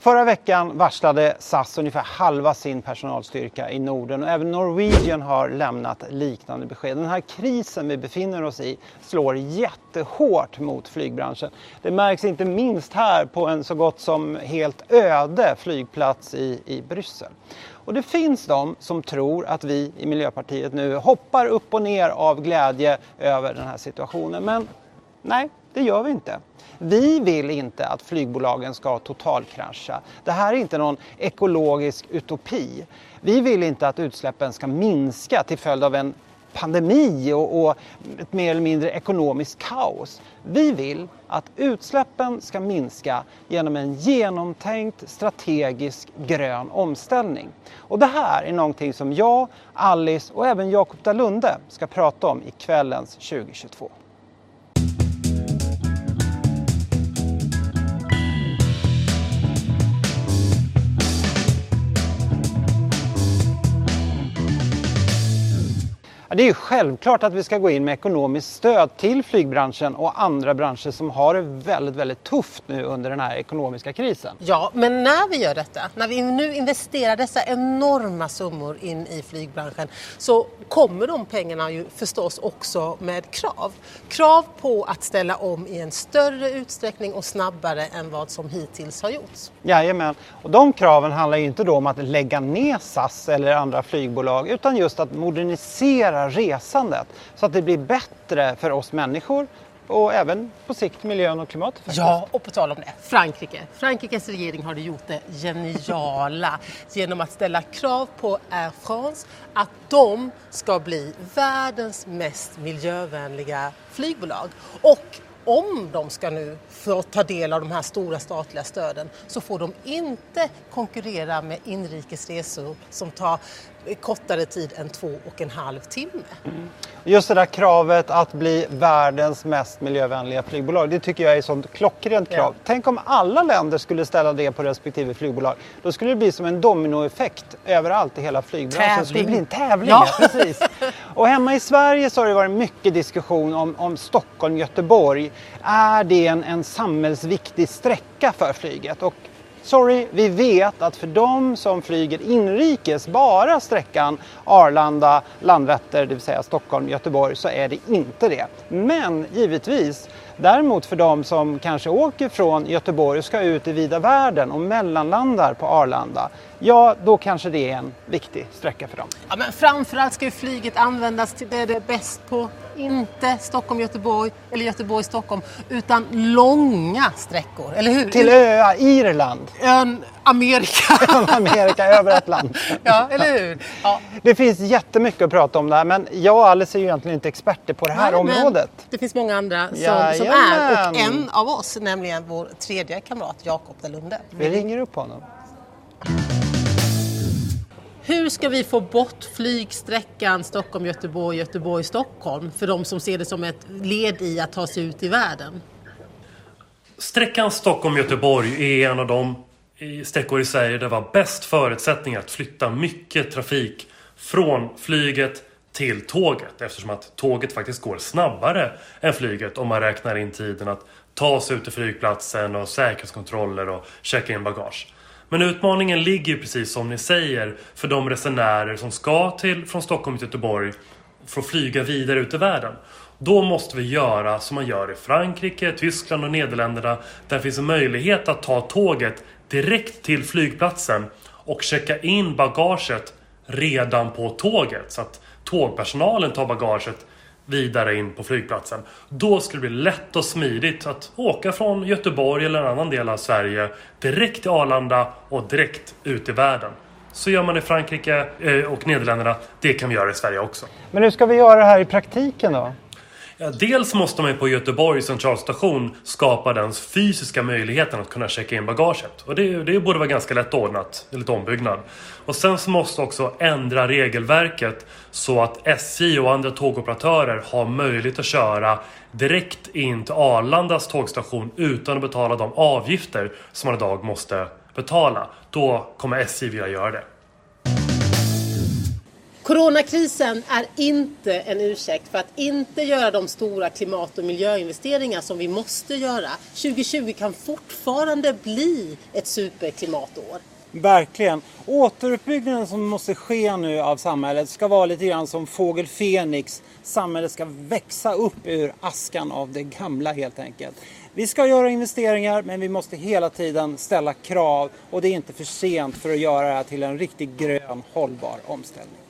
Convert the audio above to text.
Förra veckan varslade SAS ungefär halva sin personalstyrka i Norden och även Norwegian har lämnat liknande besked. Den här krisen vi befinner oss i slår jättehårt mot flygbranschen. Det märks inte minst här på en så gott som helt öde flygplats i, i Bryssel. Och det finns de som tror att vi i Miljöpartiet nu hoppar upp och ner av glädje över den här situationen. Men nej, det gör vi inte. Vi vill inte att flygbolagen ska totalkrascha. Det här är inte någon ekologisk utopi. Vi vill inte att utsläppen ska minska till följd av en pandemi och, och ett mer eller mindre ekonomiskt kaos. Vi vill att utsläppen ska minska genom en genomtänkt strategisk grön omställning. Och det här är någonting som jag, Alice och även Jakob Dalunde ska prata om i kvällens 2022. Det är ju självklart att vi ska gå in med ekonomiskt stöd till flygbranschen och andra branscher som har det väldigt, väldigt tufft nu under den här ekonomiska krisen. Ja, men när vi gör detta, när vi nu investerar dessa enorma summor in i flygbranschen så kommer de pengarna ju förstås också med krav. Krav på att ställa om i en större utsträckning och snabbare än vad som hittills har gjorts. Jajamän, och de kraven handlar ju inte då om att lägga ner SAS eller andra flygbolag utan just att modernisera resandet så att det blir bättre för oss människor och även på sikt miljön och klimatet. Faktiskt. Ja, och på tal om det, Frankrike. Frankrikes regering har gjort det geniala genom att ställa krav på Air France att de ska bli världens mest miljövänliga flygbolag. Och om de ska nu få ta del av de här stora statliga stöden så får de inte konkurrera med inrikesresor som tar kortare tid än två och en halv timme. Mm. Just det där kravet att bli världens mest miljövänliga flygbolag, det tycker jag är ett sånt klockrent krav. Ja. Tänk om alla länder skulle ställa det på respektive flygbolag. Då skulle det bli som en dominoeffekt överallt i hela flygbranschen. Tävling. Det skulle bli en tävling, ja. precis. Och hemma i Sverige så har det varit mycket diskussion om, om Stockholm-Göteborg. Är det en, en samhällsviktig sträcka för flyget? Och Sorry, vi vet att för de som flyger inrikes bara sträckan Arlanda, Landvetter, det vill säga Stockholm, Göteborg, så är det inte det. Men givetvis, däremot för de som kanske åker från Göteborg och ska ut i vida världen och mellanlandar på Arlanda, ja då kanske det är en viktig sträcka för dem. Ja, men framförallt ska ju flyget användas till det det är bäst på. Inte Stockholm-Göteborg eller Göteborg-Stockholm utan långa sträckor, eller hur? Till öar, Irland. Ön Amerika. Amerika, över ett land. ja, eller hur? Ja. Det finns jättemycket att prata om där men jag och Alice är ju egentligen inte experter på det här Nej, området. det finns många andra som, som, är och en av oss, nämligen vår tredje kamrat Jakob Dalunde. Vi ringer upp honom. Hur ska vi få bort flygsträckan Stockholm-Göteborg, Göteborg-Stockholm för de som ser det som ett led i att ta sig ut i världen? Sträckan Stockholm-Göteborg är en av de eh, sträckor i Sverige där det var bäst förutsättningar att flytta mycket trafik från flyget till tåget eftersom att tåget faktiskt går snabbare än flyget om man räknar in tiden att ta sig ut till flygplatsen och säkerhetskontroller och checka in bagage. Men utmaningen ligger ju precis som ni säger för de resenärer som ska till från Stockholm till Göteborg för att flyga vidare ut i världen. Då måste vi göra som man gör i Frankrike, Tyskland och Nederländerna där det finns en möjlighet att ta tåget direkt till flygplatsen och checka in bagaget redan på tåget så att tågpersonalen tar bagaget vidare in på flygplatsen. Då skulle det bli lätt och smidigt att åka från Göteborg eller en annan del av Sverige direkt till Arlanda och direkt ut i världen. Så gör man i Frankrike eh, och Nederländerna. Det kan vi göra i Sverige också. Men hur ska vi göra det här i praktiken då? Ja, dels måste man på Göteborgs centralstation skapa den fysiska möjligheten att kunna checka in bagaget. Och det, det borde vara ganska lätt ordnat, lite ombyggnad. Och sen så måste också ändra regelverket så att SJ och andra tågoperatörer har möjlighet att köra direkt in till Arlandas tågstation utan att betala de avgifter som man idag måste betala. Då kommer SJ vilja göra det. Coronakrisen är inte en ursäkt för att inte göra de stora klimat och miljöinvesteringar som vi måste göra. 2020 kan fortfarande bli ett superklimatår. Verkligen. Återuppbyggnaden som måste ske nu av samhället ska vara lite grann som fågel Fenix. Samhället ska växa upp ur askan av det gamla helt enkelt. Vi ska göra investeringar men vi måste hela tiden ställa krav och det är inte för sent för att göra det här till en riktigt grön hållbar omställning.